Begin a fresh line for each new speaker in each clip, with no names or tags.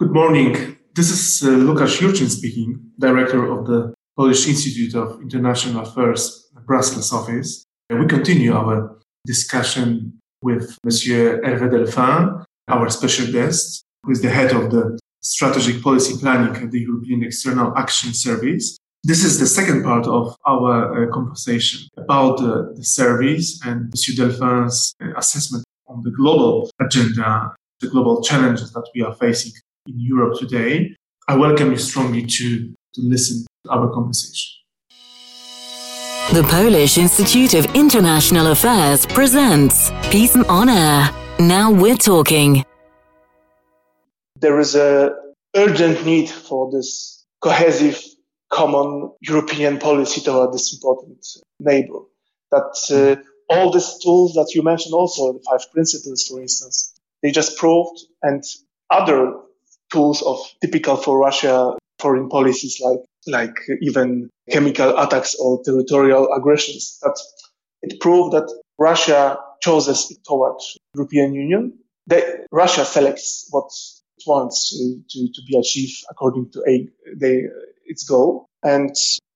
Good morning. This is uh, Lukasz Jurczyszyn speaking, director of the Polish Institute of International Affairs, Brussels office. We continue our discussion with Monsieur Hervé Delphin, our special guest, who is the head of the strategic policy planning at the European External Action Service. This is the second part of our uh, conversation about uh, the service and Monsieur Delphin's uh, assessment on the global agenda, the global challenges that we are facing in Europe today. I welcome you strongly to, to listen to our conversation.
The Polish Institute of International Affairs presents Peace on Air. Now we're talking.
There is a urgent need for this cohesive common European policy toward this important neighbor. That uh, all these tools that you mentioned also, the five principles, for instance, they just proved and other tools of typical for Russia foreign policies like, like even chemical attacks or territorial aggressions that it proved that Russia chooses towards European Union. That Russia selects what it wants to, to, be achieved according to a, they, its goal. And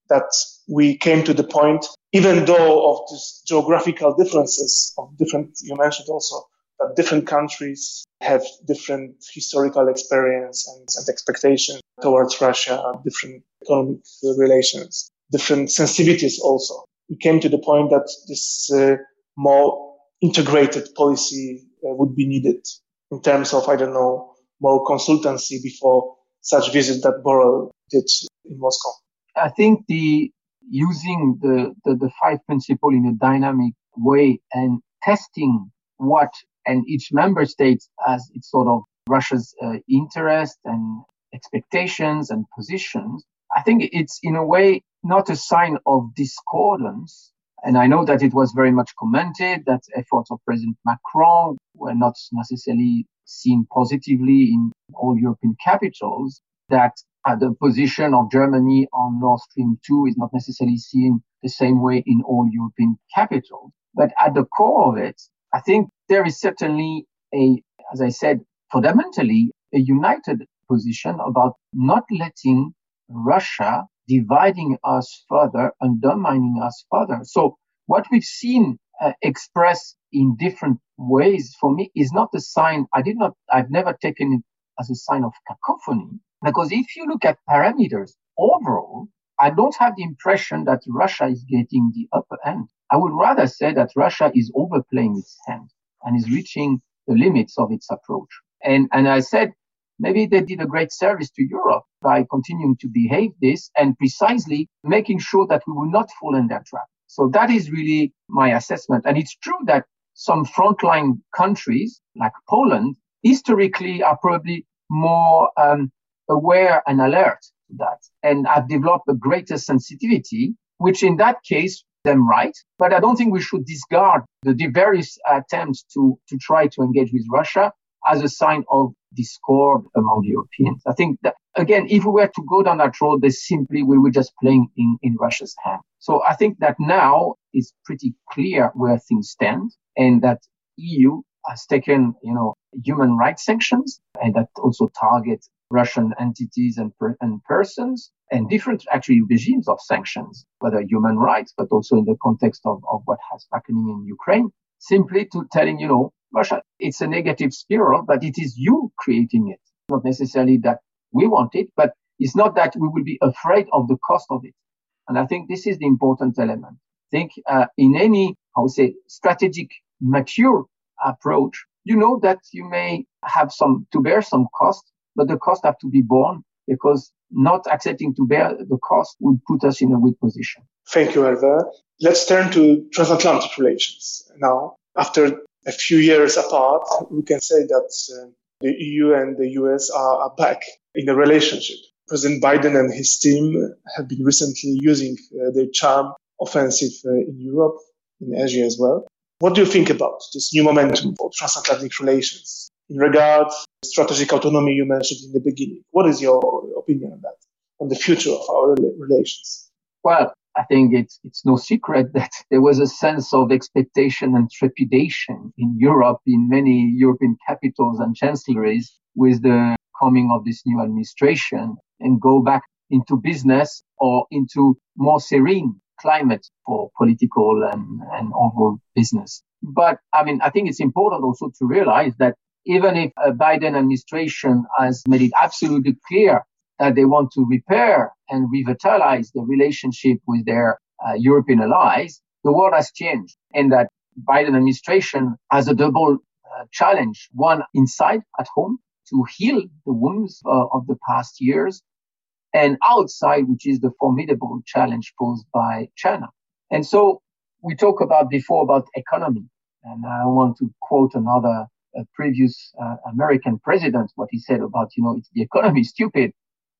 that we came to the point, even though of these geographical differences of different, you mentioned also that different countries have different historical experience and, and expectations towards Russia, different economic relations, different sensitivities also. We came to the point that this uh, more integrated policy uh, would be needed in terms of, I don't know, more consultancy before such visit that Borrell did in Moscow.
I think the using the, the, the five principle in a dynamic way and testing what and each member state has its sort of Russia's uh, interest and expectations and positions. I think it's in a way not a sign of discordance. And I know that it was very much commented that efforts of President Macron were not necessarily seen positively in all European capitals, that the position of Germany on Nord Stream 2 is not necessarily seen the same way in all European capitals. But at the core of it, I think there is certainly a, as I said, fundamentally a united position about not letting Russia dividing us further, and undermining us further. So what we've seen uh, expressed in different ways for me is not a sign. I did not, I've never taken it as a sign of cacophony because if you look at parameters overall, I don't have the impression that Russia is getting the upper end. I would rather say that Russia is overplaying its hand and is reaching the limits of its approach. And, and I said, maybe they did a great service to Europe by continuing to behave this and precisely making sure that we will not fall in that trap. So that is really my assessment. And it's true that some frontline countries like Poland historically are probably more um, aware and alert to that and have developed a greater sensitivity, which in that case them right. But I don't think we should discard the various attempts to, to try to engage with Russia as a sign of discord among Europeans. I think that, again, if we were to go down that road, they simply, we were just playing in, in Russia's hand. So I think that now is pretty clear where things stand and that EU has taken, you know, human rights sanctions and that also target Russian entities and, per- and persons and different actually regimes of sanctions, whether human rights, but also in the context of, of what has happening in Ukraine, simply to telling, you know, Russia, it's a negative spiral, but it is you creating it. Not necessarily that we want it, but it's not that we will be afraid of the cost of it. And I think this is the important element. I think uh, in any, I would say, strategic, mature approach, you know that you may have some to bear some cost, but the cost have to be borne because not accepting to bear the cost would put us in a weak position.
Thank you, Hervé. Let's turn to transatlantic relations now. After a few years apart, we can say that uh, the EU and the US are, are, back in a relationship. President Biden and his team have been recently using uh, their charm offensive uh, in Europe, in Asia as well. What do you think about this new momentum for transatlantic relations? In regard strategic autonomy you mentioned in the beginning. What is your opinion on that, on the future of our relations?
Well, I think it's it's no secret that there was a sense of expectation and trepidation in Europe, in many European capitals and chancelleries, with the coming of this new administration and go back into business or into more serene climate for political and, and overall business. But I mean, I think it's important also to realize that even if a Biden administration has made it absolutely clear that they want to repair and revitalize the relationship with their uh, European allies, the world has changed and that Biden administration has a double uh, challenge. One inside at home to heal the wounds uh, of the past years and outside, which is the formidable challenge posed by China. And so we talk about before about economy. And I want to quote another previous uh, American president, what he said about, you know, it's the economy stupid.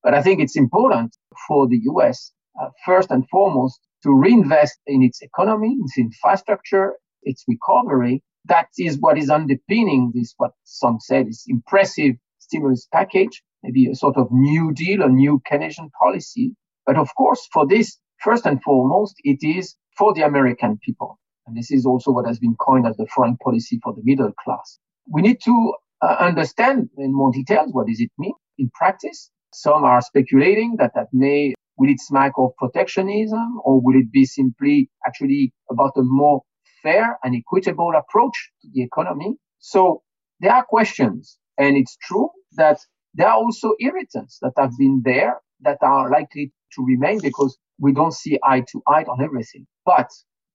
But I think it's important for the US, uh, first and foremost, to reinvest in its economy, its infrastructure, its recovery. That is what is underpinning this, what some said is impressive stimulus package, maybe a sort of new deal, a new Keynesian policy. But of course, for this, first and foremost, it is for the American people. And this is also what has been coined as the foreign policy for the middle class. We need to uh, understand in more details what does it mean in practice. Some are speculating that that may will it smack of protectionism or will it be simply actually about a more fair and equitable approach to the economy? So there are questions and it's true that there are also irritants that have been there that are likely to remain because we don't see eye to eye on everything. But,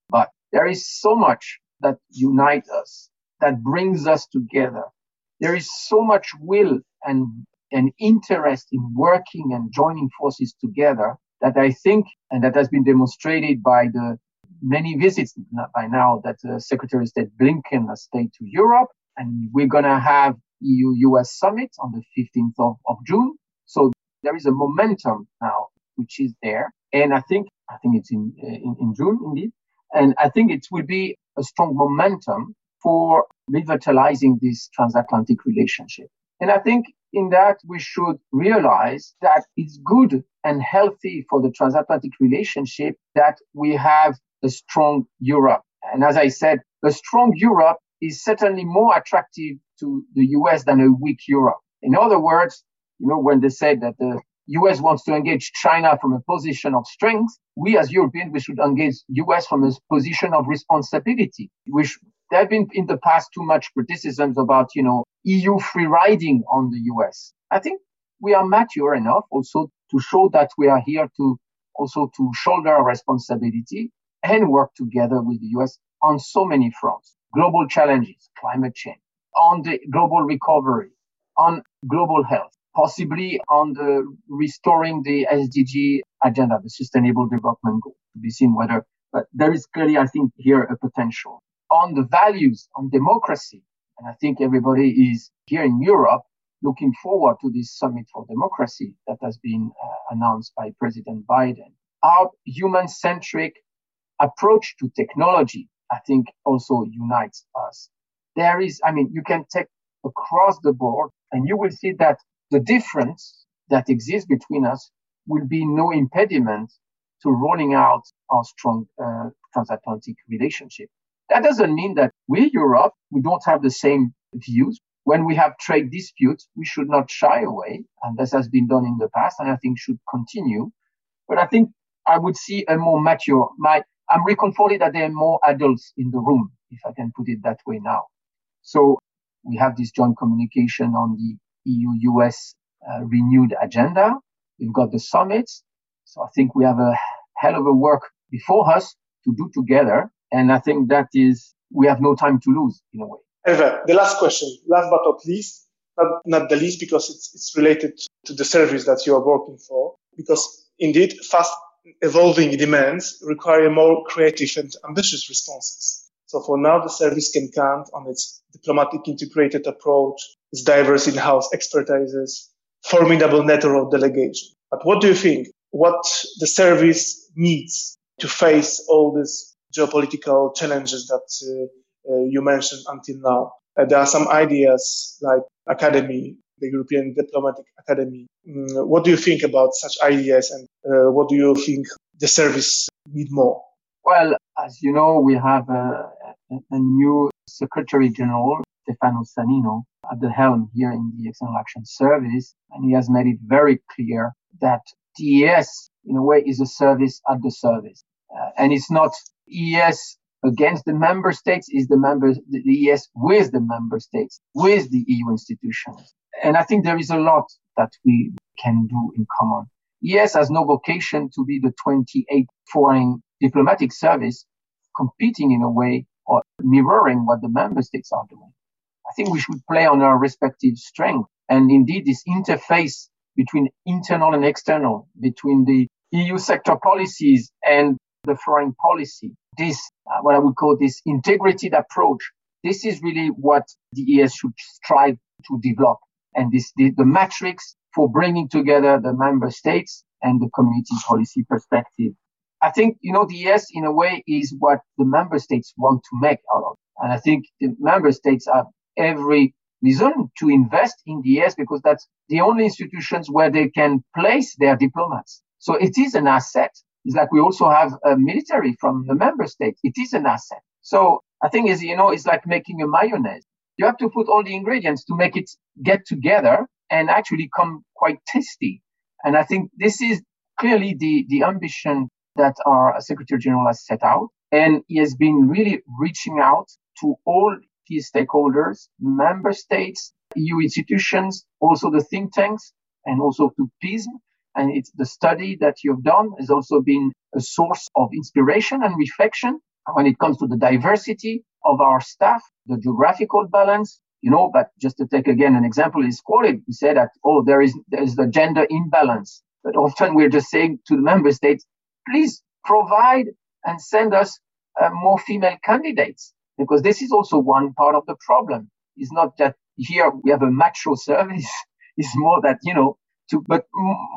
but there is so much that unites us, that brings us together. There is so much will and, and interest in working and joining forces together that I think, and that has been demonstrated by the many visits by now that uh, Secretary of State Blinken has paid to Europe. And we're going to have EU-US summit on the 15th of, of June. So there is a momentum now, which is there. And I think, I think it's in, in, in June indeed. And I think it will be a strong momentum for revitalizing this transatlantic relationship. And I think in that we should realize that it's good and healthy for the transatlantic relationship that we have a strong Europe. And as I said, a strong Europe is certainly more attractive to the US than a weak Europe. In other words, you know, when they said that the US wants to engage China from a position of strength, we as Europeans, we should engage US from a position of responsibility. We should, there have been in the past too much criticisms about, you know, EU free riding on the US. I think we are mature enough also to show that we are here to also to shoulder a responsibility and work together with the US on so many fronts. Global challenges, climate change, on the global recovery, on global health, possibly on the restoring the SDG agenda, the sustainable development goal to be seen whether, but there is clearly, I think, here a potential on the values, on democracy. And I think everybody is here in Europe looking forward to this summit for democracy that has been uh, announced by President Biden. Our human centric approach to technology, I think also unites us there is, I mean, you can take across the board and you will see that the difference that exists between us will be no impediment to rolling out our strong uh, transatlantic relationship. That doesn't mean that we, Europe, we don't have the same views. When we have trade disputes, we should not shy away. And this has been done in the past and I think should continue. But I think I would see a more mature, my, I'm reconforted that there are more adults in the room, if I can put it that way now. So we have this joint communication on the EU-US uh, renewed agenda. We've got the summits. So I think we have a hell of a work before us to do together. And I think that is, we have no time to lose in a way.
Hervé, the last question, last but not least, not, not the least because it's, it's related to the service that you are working for. Because indeed, fast evolving demands require more creative and ambitious responses. So for now, the service can count on its diplomatic integrated approach, its diverse in-house expertises, formidable network of delegation. But what do you think? What the service needs to face all these geopolitical challenges that uh, uh, you mentioned until now? There are some ideas like academy, the European Diplomatic Academy. Mm, what do you think about such ideas and uh, what do you think the service need more?
Well, as you know, we have a, a new Secretary General Stefano Sannino at the helm here in the External Action Service. And he has made it very clear that EEAS, in a way, is a service at the service. Uh, and it's not EEAS against the member states, is the members, the EEAS with the member states, with the EU institutions. And I think there is a lot that we can do in common. EEAS has no vocation to be the 28th foreign diplomatic service competing in a way or mirroring what the member states are doing. I think we should play on our respective strength. And indeed, this interface between internal and external, between the EU sector policies and the foreign policy, this, uh, what I would call this integrated approach, this is really what the ES should strive to develop. And this, the, the matrix for bringing together the member states and the community policy perspective. I think, you know, the ES in a way is what the member states want to make out of. And I think the member states have every reason to invest in the ES because that's the only institutions where they can place their diplomats. So it is an asset. It's like we also have a military from the member states. It is an asset. So I think is, you know, it's like making a mayonnaise. You have to put all the ingredients to make it get together and actually come quite tasty. And I think this is clearly the, the ambition that our Secretary General has set out. And he has been really reaching out to all key stakeholders, member states, EU institutions, also the think tanks, and also to PISM. And it's the study that you've done has also been a source of inspiration and reflection when it comes to the diversity of our staff, the geographical balance, you know, but just to take again an example is quoted, we say that, oh, there is, there is the gender imbalance. But often we're just saying to the member states, please provide and send us uh, more female candidates because this is also one part of the problem. It's not that here we have a macho service. it's more that, you know, to, but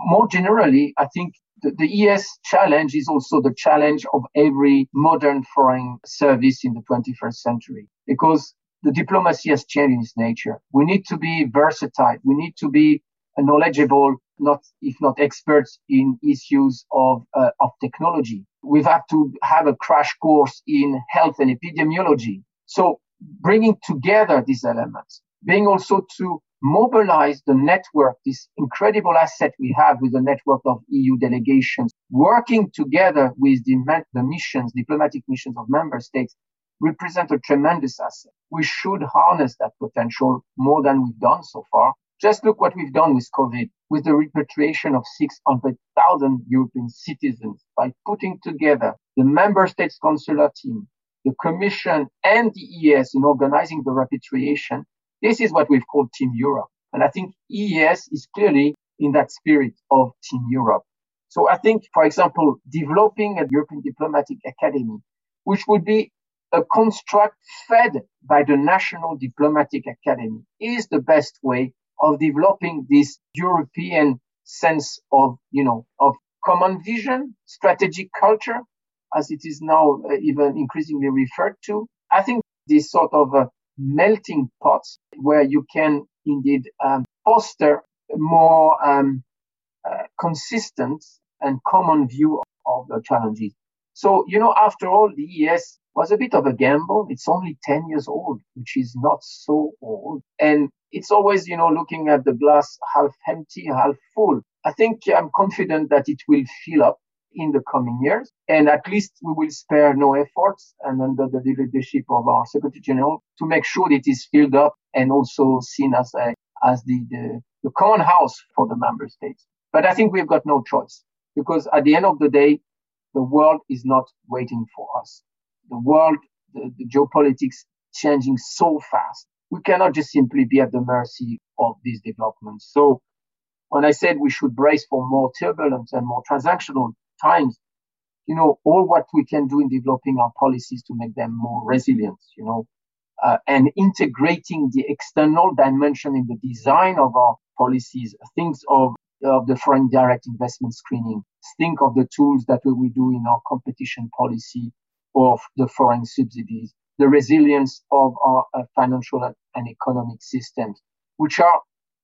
more generally, I think the, the ES challenge is also the challenge of every modern foreign service in the 21st century because the diplomacy has changed in its nature. We need to be versatile. We need to be knowledgeable, not if not experts in issues of uh, of technology. We've had to have a crash course in health and epidemiology. So bringing together these elements, being also to mobilize the network, this incredible asset we have with the network of EU delegations, working together with the, the missions, diplomatic missions of member states represent a tremendous asset. We should harness that potential more than we've done so far. Just look what we've done with COVID, with the repatriation of 600,000 European citizens by putting together the member states consular team, the commission and the EEAS in organizing the repatriation. This is what we've called Team Europe. And I think EEAS is clearly in that spirit of Team Europe. So I think, for example, developing a European Diplomatic Academy, which would be a construct fed by the National Diplomatic Academy is the best way of developing this European sense of, you know, of common vision, strategic culture, as it is now uh, even increasingly referred to. I think this sort of uh, melting pots where you can indeed um, foster more um, uh, consistent and common view of the challenges. So, you know, after all, the ES was a bit of a gamble. It's only 10 years old, which is not so old. And it's always, you know, looking at the glass half empty, half full. I think I'm confident that it will fill up in the coming years. And at least we will spare no efforts and under the leadership of our Secretary General to make sure that it is filled up and also seen as a, as the, the, the common house for the member states. But I think we've got no choice because at the end of the day, the world is not waiting for us the world, the, the geopolitics changing so fast. We cannot just simply be at the mercy of these developments. So when I said we should brace for more turbulence and more transactional times, you know, all what we can do in developing our policies to make them more resilient, you know, uh, and integrating the external dimension in the design of our policies, things of, of the foreign direct investment screening, think of the tools that we will do in our competition policy, of the foreign subsidies, the resilience of our uh, financial and economic systems, which are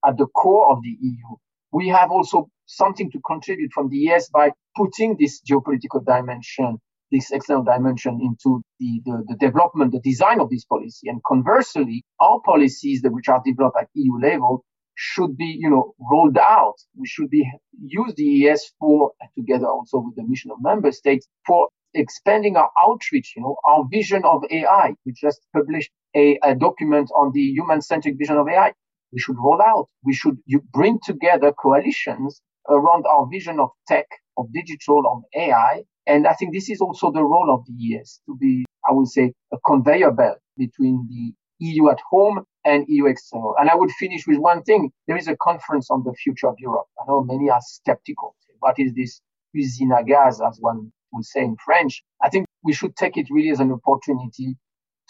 at the core of the EU. We have also something to contribute from the ES by putting this geopolitical dimension, this external dimension into the, the, the, development, the design of this policy. And conversely, our policies that which are developed at EU level should be, you know, rolled out. We should be use the ES for together also with the mission of member states for expanding our outreach, you know, our vision of AI. We just published a, a document on the human-centric vision of AI. We should roll out. We should bring together coalitions around our vision of tech, of digital, of AI. And I think this is also the role of the ES to be, I would say, a conveyor belt between the EU at home and EU external. And I would finish with one thing. There is a conference on the future of Europe. I know many are skeptical. What is this usine à gaz, as one would say in French? I think we should take it really as an opportunity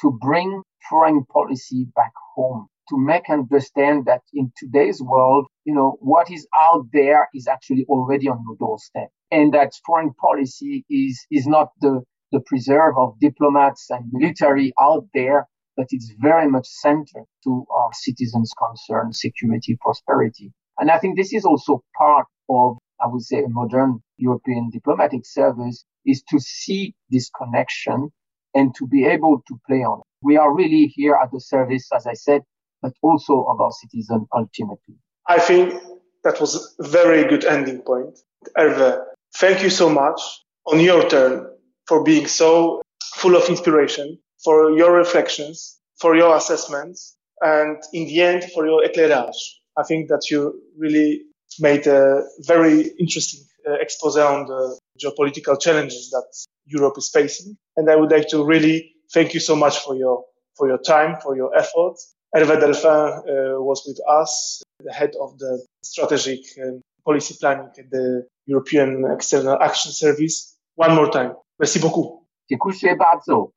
to bring foreign policy back home, to make understand that in today's world, you know, what is out there is actually already on your doorstep. And that foreign policy is, is not the, the preserve of diplomats and military out there, but it's very much centered to our citizens' concern, security, prosperity. And I think this is also part of, I would say, a modern European diplomatic service is to see this connection and to be able to play on it. We are really here at the service, as I said, but also of our citizens ultimately.
I think that was a very good ending point. Hervé, thank you so much on your turn for being so full of inspiration, for your reflections, for your assessments, and in the end, for your éclairage. I think that you really made a very interesting uh, expose on the geopolitical challenges that Europe is facing. And I would like to really thank you so much for your for your time, for your efforts. Hervé Delphin uh, was with us, the head of the strategic um, policy planning at the European External Action Service. One more time. Merci beaucoup.
Dziękuję bardzo.